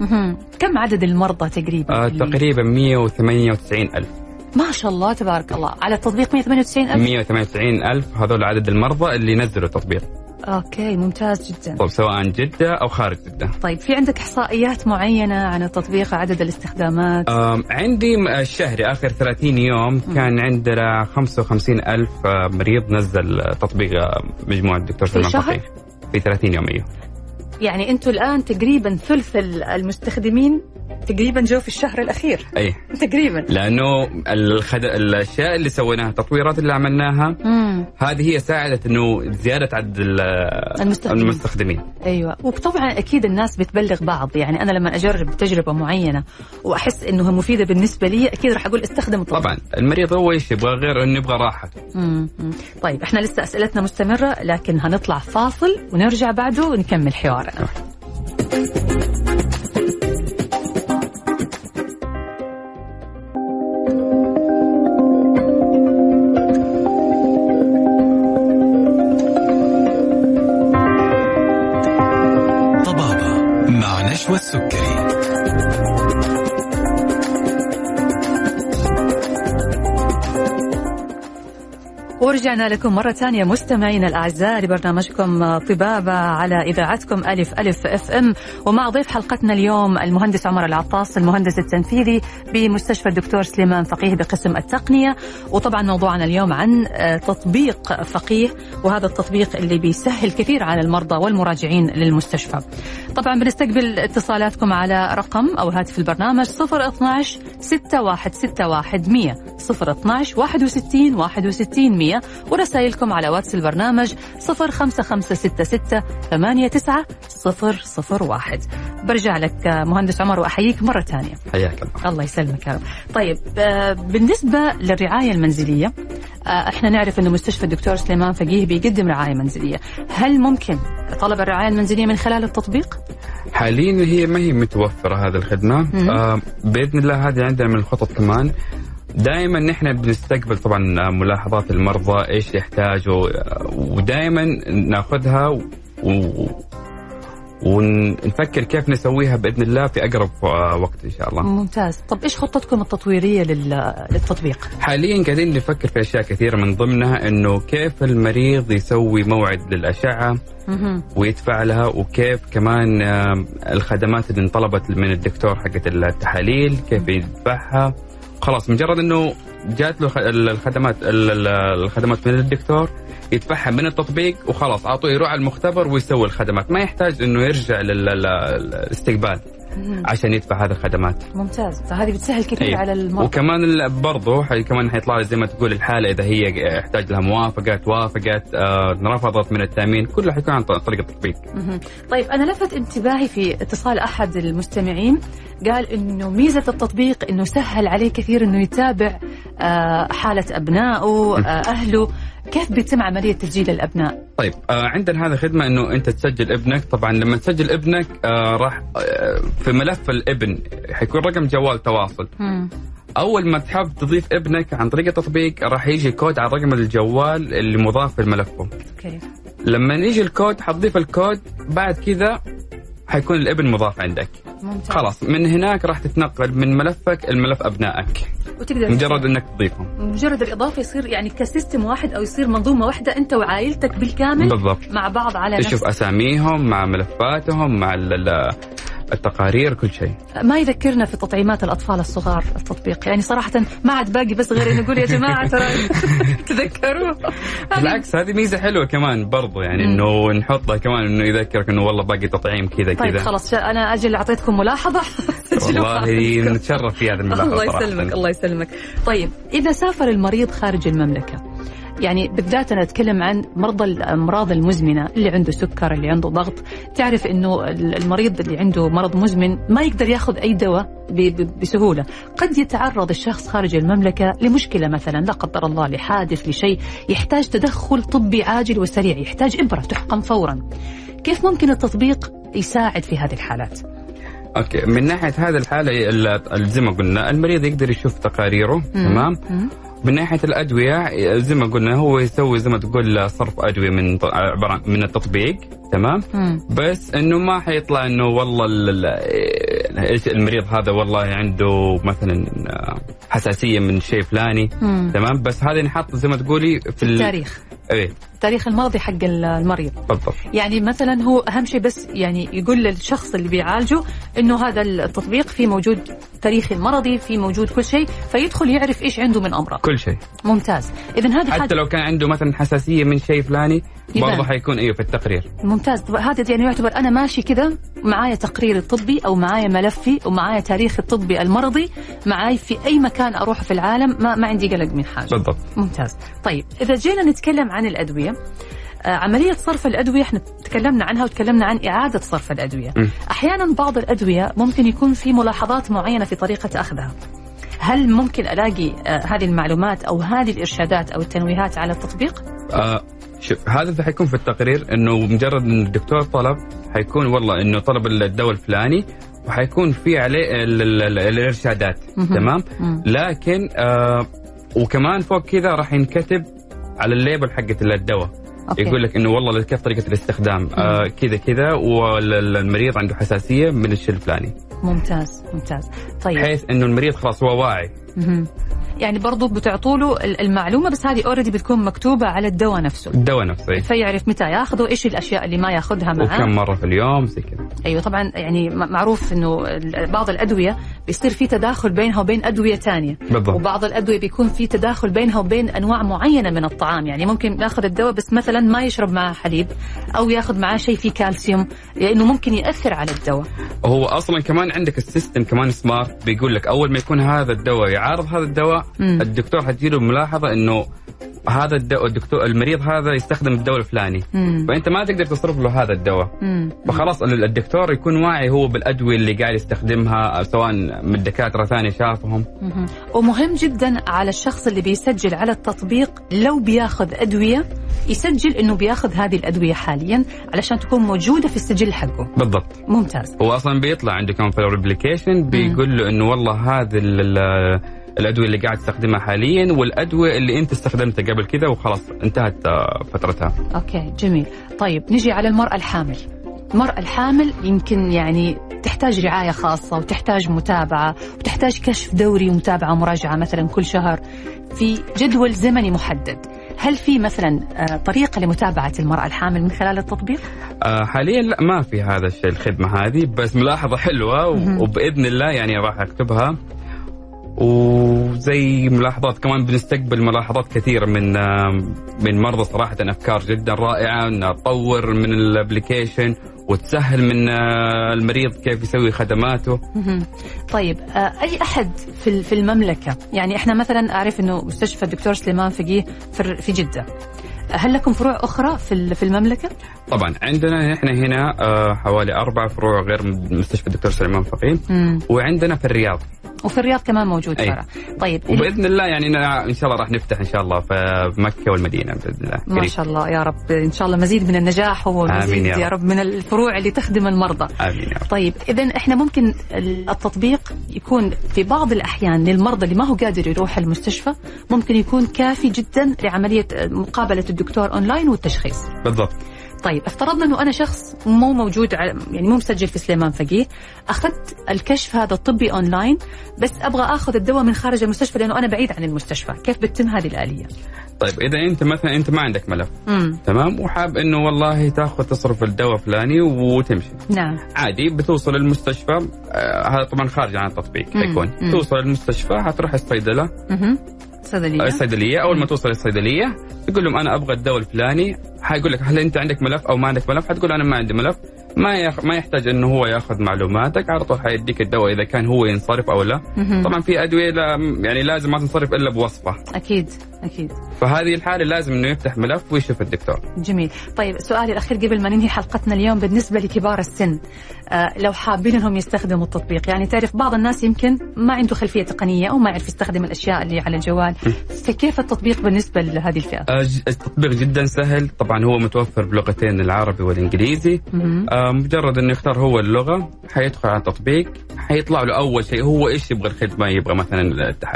مهم. كم عدد المرضى تقريبا؟ آه تقريبا 198 ألف. ما شاء الله تبارك الله. على التطبيق 198 ألف؟ 198 ألف هذول عدد المرضى اللي نزلوا التطبيق. أوكي ممتاز جدا. طيب سواء جدة أو خارج جدة. طيب في عندك إحصائيات معينة عن التطبيق عدد الاستخدامات؟ عندي الشهري آخر 30 يوم كان عندنا 55 ألف مريض نزل تطبيق مجموعة الدكتور في سلمان شهر؟ فقيه. في 30 يوم أيوه يعني أنتم الآن تقريبا ثلث ال- المستخدمين تقريبا جو في الشهر الأخير. أي. تقريبا. لأنه الخد... الأشياء اللي سويناها التطويرات اللي عملناها امم هذه هي ساعدت إنه زيادة عدد ال- المستخدمين. المستخدمين. أيوه. وطبعا أكيد الناس بتبلغ بعض. يعني أنا لما أجرب تجربة معينة وأحس إنها مفيدة بالنسبة لي أكيد راح أقول استخدم التطبيق طبعا. المريض هو إيش يبغى؟ غير إنه يبغى راحة. مم. مم. طيب إحنا لسه أسئلتنا مستمرة لكن هنطلع فاصل ونرجع بعده ونكمل حوارنا طبابة مع نشوى السكري. ورجعنا لكم مرة ثانية مستمعينا الأعزاء لبرنامجكم طبابة على إذاعتكم ألف ألف إف إم. ومع ضيف حلقتنا اليوم المهندس عمر العطاس المهندس التنفيذي بمستشفى الدكتور سليمان فقيه بقسم التقنية. وطبعا موضوعنا اليوم عن آه، تطبيق فقيه وهذا التطبيق اللي بيسهل كثير على المرضى والمراجعين للمستشفى. طبعا بنستقبل اتصالاتكم على رقم أو هاتف البرنامج 012 6161 100 012 61 61 100 ورسائلكم على واتس البرنامج 05566 89 001 برجع لك آه، مهندس عمر وأحييك مرة ثانية حياك الله الله يسلمك يا رب. طيب آه، بالنسبة للرعاية المنزلية آه، إحنا نعرف إنه مستشفى الدكتور سليمان فقيه بيقدم رعاية منزلية، هل ممكن طلب الرعاية المنزلية من خلال التطبيق؟ حاليا هي ما هي متوفرة هذه الخدمة. آه بإذن الله هذه عندنا من الخطط كمان دائما نحن بنستقبل طبعا ملاحظات المرضى إيش يحتاجوا ودائما نأخذها و... ونفكر كيف نسويها بإذن الله في أقرب وقت إن شاء الله. ممتاز، طب إيش خطتكم التطويرية لل- للتطبيق؟ حاليا قاعدين نفكر في أشياء كثيرة من ضمنها إنه كيف المريض يسوي موعد للأشعة. ويدفع لها وكيف كمان الخدمات اللي انطلبت من الدكتور حقت التحاليل كيف يدفعها خلاص مجرد إنه جات له الخدمات ال- ال- الخدمات من الدكتور يدفعها من التطبيق وخلاص أعطوه يروح على المختبر ويسوي الخدمات. ما يحتاج إنه يرجع للاستقبال مهم. عشان يدفع هذه الخدمات ممتاز، فهذه بتسهل كثير أيوة. على المرضى. وكمان برضه حي كمان حيطلع لي زي ما تقول الحالة إذا هي يحتاج لها موافقة توافقت آه رفضت من التأمين كله حيكون عن طريق التطبيق. طيب أنا لفت انتباهي في اتصال أحد المستمعين قال إنه ميزة التطبيق إنه سهل عليه كثير إنه يتابع آه، حالة أبنائه آه، أهله كيف بيتم عملية تسجيل الأبناء؟ طيب آه عندنا هذه خدمة إنه أنت تسجل ابنك طبعا لما تسجل ابنك آه راح آه في ملف الابن حيكون رقم جوال تواصل مم. أول ما تحب تضيف ابنك عن طريق التطبيق راح يجي كود على رقم الجوال اللي مضاف في الملف okay لما يجي الكود حتضيف الكود بعد كذا حيكون الابن مضاف عندك. ممتاز. خلاص من هناك راح تتنقل من ملفك الملف أبنائك. وتقدر مجرد إنك تضيفهم. مجرد الإضافة يصير يعني كسيستم واحد أو يصير منظومة واحدة أنت وعائلتك بالكامل بالضبط. مع بعض على نفس تشوف أساميهم مع ملفاتهم مع ال- ال- التقارير كل شيء. ما يذكرنا في تطعيمات الأطفال الصغار التطبيق. يعني صراحة ما عاد باقي بس غير إنه نقول يا جماعة ترى تذكروا بالعكس هذه ميزة حلوة كمان برضو يعني. إنه نحطها كمان إنه يذكرك إنه والله باقي تطعيم كذا طيب كذا. خلاص شا- أنا أجل أعطيتكم ملاحظة. والله نتشرف في هذا الملاحظة الله. يسلمك الله يسلمك. طيب إذا سافر المريض خارج المملكة يعني بالذات أنا أتكلم عن مرضى الامراض المزمنة اللي عنده سكر اللي عنده ضغط. تعرف إنه المريض اللي عنده مرض مزمن ما يقدر يأخذ أي دواء بسهولة. قد يتعرض الشخص خارج المملكة لمشكلة مثلا لا قدر الله لحادث لشيء. يحتاج تدخل طبي عاجل وسريع يحتاج ابره تحقن فورا. كيف ممكن التطبيق يساعد في هذه الحالات؟ أوكي من ناحية هذه الحالة ال- زي ما قلنا المريض يقدر يشوف تقاريره تمام؟ مم. من ناحية الأدوية زي ما قلنا هو يسوي زي ما تقول صرف أدوية من عبارة من التطبيق تمام مم. بس إنه ما حيطلع إنه والله المريض هذا والله عنده مثلا آه، حساسية من شيء فلاني مم. تمام بس هذه نحط زي ما تقولي في ال- التاريخ إيه. التاريخ الماضي حق المريض. بالضبط. يعني مثلا هو أهم شيء بس يعني يقول للشخص اللي بيعالجه إنه هذا التطبيق فيه موجود تاريخي المرضي فيه موجود كل شيء فيدخل يعرف إيش عنده من أمراض. كل شيء. ممتاز. اذا هذه حتى حاجة لو كان عنده مثلا حساسية من شيء فلاني. برضه حيكون أيوه في التقرير. ممتاز. طب هذا يعني يعتبر أنا ماشي كذا معايا تقرير الطبي أو معايا ملفي ومعايا تاريخ الطبي المرضي معاي في أي مكان أروح في العالم ما, ما عندي قلق من حاجة. بالضبط. ممتاز. طيب إذا جينا نتكلم عن الأدوية آه، عملية صرف الأدوية إحنا تكلمنا عنها وتكلمنا عن إعادة صرف الأدوية. م. أحيانا بعض الأدوية ممكن يكون في ملاحظات معينة في طريقة أخذها. هل ممكن ألاقي آه، هذه المعلومات أو هذه الإرشادات أو التنويهات على التطبيق؟ آه شوف هذا اللي حيكون في التقرير إنه مجرد إن الدكتور طلب حيكون والله إنه طلب الدواء الفلاني وحيكون في عليه ال- ال- ال- الإرشادات. تمام مم. لكن آه وكمان فوق كذا راح ينكتب على ال label حقت الدواء okay. يقول لك إنه والله كيف طريقة الاستخدام آه كذا كذا والمريض عنده حساسية من الشيء الفلاني ممتاز ممتاز طيب بحيث إنه المريض خلاص هو واعي مهم. يعني برضو بتعطوا له ال- المعلومة بس هذه already بتكون مكتوبة على الدواء نفسه. الدواء نفسه إيه. فيعرف متى ياخذه إيش الأشياء اللي ما ياخذها معاه. وكم مرة في اليوم زي كذا. أيوه طبعا يعني معروف إنه بعض الأدوية بيصير في تداخل بينها وبين أدوية ثانية بالضبط. وبعض الأدوية بيكون في تداخل بينها وبين أنواع معينة من الطعام. يعني ممكن ياخذ الدواء بس مثلا ما يشرب معاه حليب أو ياخذ معاه شيء فيه كالسيوم لأنه ممكن يأثر على الدواء. هو أصلا كمان عندك ال system كمان smart بيقول لك أول ما يكون هذا الدواء يعارض هذا الدواء مم. الدكتور حتجيله ملاحظة إنه هذا الدواء الدكتور المريض هذا يستخدم الدواء الفلاني مم. فأنت ما تقدر تصرف له هذا الدواء مم. فخلاص ال- الدكتور يكون واعي هو بالأدوية اللي قاعد يستخدمها سواء من دكاتره ثانية شافهم مهم. ومهم جدا على الشخص اللي بيسجل على التطبيق لو بياخذ أدوية يسجل إنه بياخذ هذه الأدوية حاليا علشان تكون موجودة في السجل حقه بالضبط ممتاز هو أصلا بيطلع عنده كمان في ال application بيقول له إنه والله هذه الأدوية اللي قاعد تستخدمها حاليا والأدوية اللي أنت استخدمتها قبل كذا وخلاص انتهت آه، فترتها. okay جميل. طيب نجي على المرأة الحامل. المرأة الحامل يمكن يعني تحتاج رعاية خاصة وتحتاج متابعة وتحتاج كشف دوري ومتابعة ومراجعه مثلا كل شهر في جدول زمني محدد. هل في مثلا آه، طريقة لمتابعة المرأة الحامل من خلال التطبيق؟ آه، حاليا لا ما في هذا الشيء الخدمة هذه بس ملاحظة حلوة مهم. و- وبإذن الله يعني راح أكتبها. وزي ملاحظات كمان بنستقبل ملاحظات كثيرة من من مرضى صراحة أفكار جدا رائعة انها تطور من الابلكيشن وتسهل من المريض كيف يسوي خدماته. طيب آه، أي أحد في في المملكة يعني إحنا مثلا أعرف إنه مستشفى الدكتور سليمان فقيه في جدة هل لكم فروع أخرى في في المملكة؟ طبعا عندنا إحنا هنا آه، حوالي أربع فروع غير مستشفى الدكتور سليمان فقيه. وعندنا في الرياض. وفي الرياض كمان موجود أي. فرع طيب وبإذن الله يعني ان شاء الله راح نفتح إن شاء الله في مكة والمدينة بإذن الله. ما. شاء الله يا رب. إن شاء الله مزيد من النجاح ومزيد يا يا رب. رب من الفروع اللي تخدم المرضى. آمين يا رب. طيب اذا إحنا ممكن التطبيق يكون في بعض الأحيان للمرضى اللي ما هو قادر يروح المستشفى ممكن يكون كافي جدا لعملية مقابلة الدكتور أونلاين والتشخيص. بالضبط. طيب افترضنا إنه أنا شخص مو موجود يعني مو مسجل في سليمان فقيه. أخذت الكشف هذا الطبي أونلاين بس أبغى آخذ الدواء من خارج المستشفى لأنه أنا بعيد عن المستشفى. كيف بتتم هذه الآلية؟ طيب إذا أنت مثلا أنت ما عندك ملف. امم تمام؟ وحاب إنه والله تأخذ تصرف الدواء فلاني وتمشي. نعم. عادي بتوصل المستشفى. آه هذا طبعا خارج عن التطبيق مم. حيكون مم. توصل المستشفى حتروح الصيدلة. أها صيدلية؟ الصيدليه أول ما توصل الصيدلية تقول لهم أنا أبغى الدواء الفلاني. حيقول لك هل أنت عندك ملف أو ما عندك ملف؟ حتقول أنا ما عندي ملف. ما يخ... ما يحتاج إنه هو يأخذ معلوماتك. على طول حيديك الدواء إذا كان هو ينصرف أو لا. طبعا في أدوية لا يعني لازم ما تنصرف إلا بوصفة. أكيد. أكيد. فهذه الحالة لازم إنه يفتح ملف ويشوف الدكتور. جميل. طيب سؤالي الأخير قبل ما ننهي حلقتنا اليوم بالنسبة لكبار السن آه لو حابين أنهم يستخدموا التطبيق يعني تعرف بعض الناس يمكن ما عنده خلفية تقنية أو ما يعرف يستخدم الأشياء اللي على الجوال فكيف التطبيق بالنسبة لهذه الفئة؟ آه، التطبيق جدا سهل. طبعا هو متوفر بلغتين العربي والإنجليزي. آه، مجرد إنه يختار هو اللغة حيدخل على التطبيق حيطلع له أول شيء هو إيش يبغى الخدمة يبغى مثلا.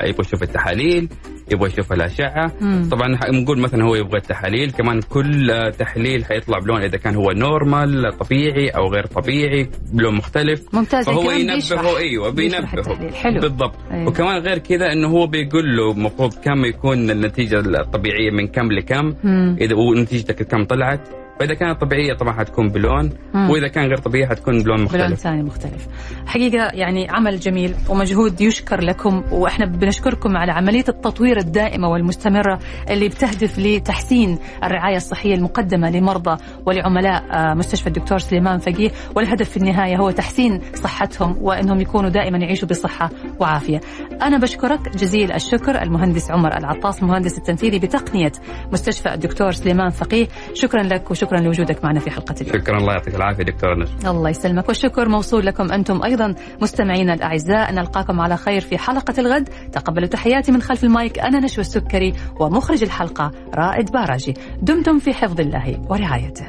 يبغى يشوف التحاليل يبغى يشوف الأشعة مم. طبعا نقول مثلا هو يبغى التحاليل كمان كل تحليل حيطلع بلون إذا كان هو نورمال طبيعي أو غير طبيعي بلون مختلف ممتاز فهو ينبهه إيوه بينبهه. حلو. بالضبط أيوة. وكمان غير كذا إنه هو بيقول له المفروض كم يكون النتيجة الطبيعية من كم لكم مم. اذا ونتيجتك كم طلعت فإذا كانت طبيعية طبعا حتكون بلون مم. وإذا كان غير طبيعي حتكون بلون بلون مختلف. ثاني مختلف. حقيقة يعني عمل جميل ومجهود يشكر لكم وإحنا بنشكركم على عملية التطوير الدائمة والمستمرة اللي بتهدف لتحسين الرعاية الصحية المقدمة لمرضى ولعملاء آه، مستشفى الدكتور سليمان فقيه. والهدف في النهاية هو تحسين صحتهم وأنهم يكونوا دائما يعيشوا بصحة وعافية. أنا بشكرك جزيل الشكر المهندس عمر العطاس المهندس التنفيذي بتقنية مستشفى الدكتور سليمان فقيه. شكرا لك وشكرا لوجودك معنا في حلقة اليوم. شكرا الله يعطيك العافية دكتور نجم الله يسلمك والشكر موصول لكم أنتم أيضا مستمعينا الأعزاء. نلقاكم على خير في حلقة الغد. تقبلوا تحياتي من خلف المايك أنا نشوى السكري ومخرج الحلقة رائد باراجي. دمتم في حفظ الله ورعايته.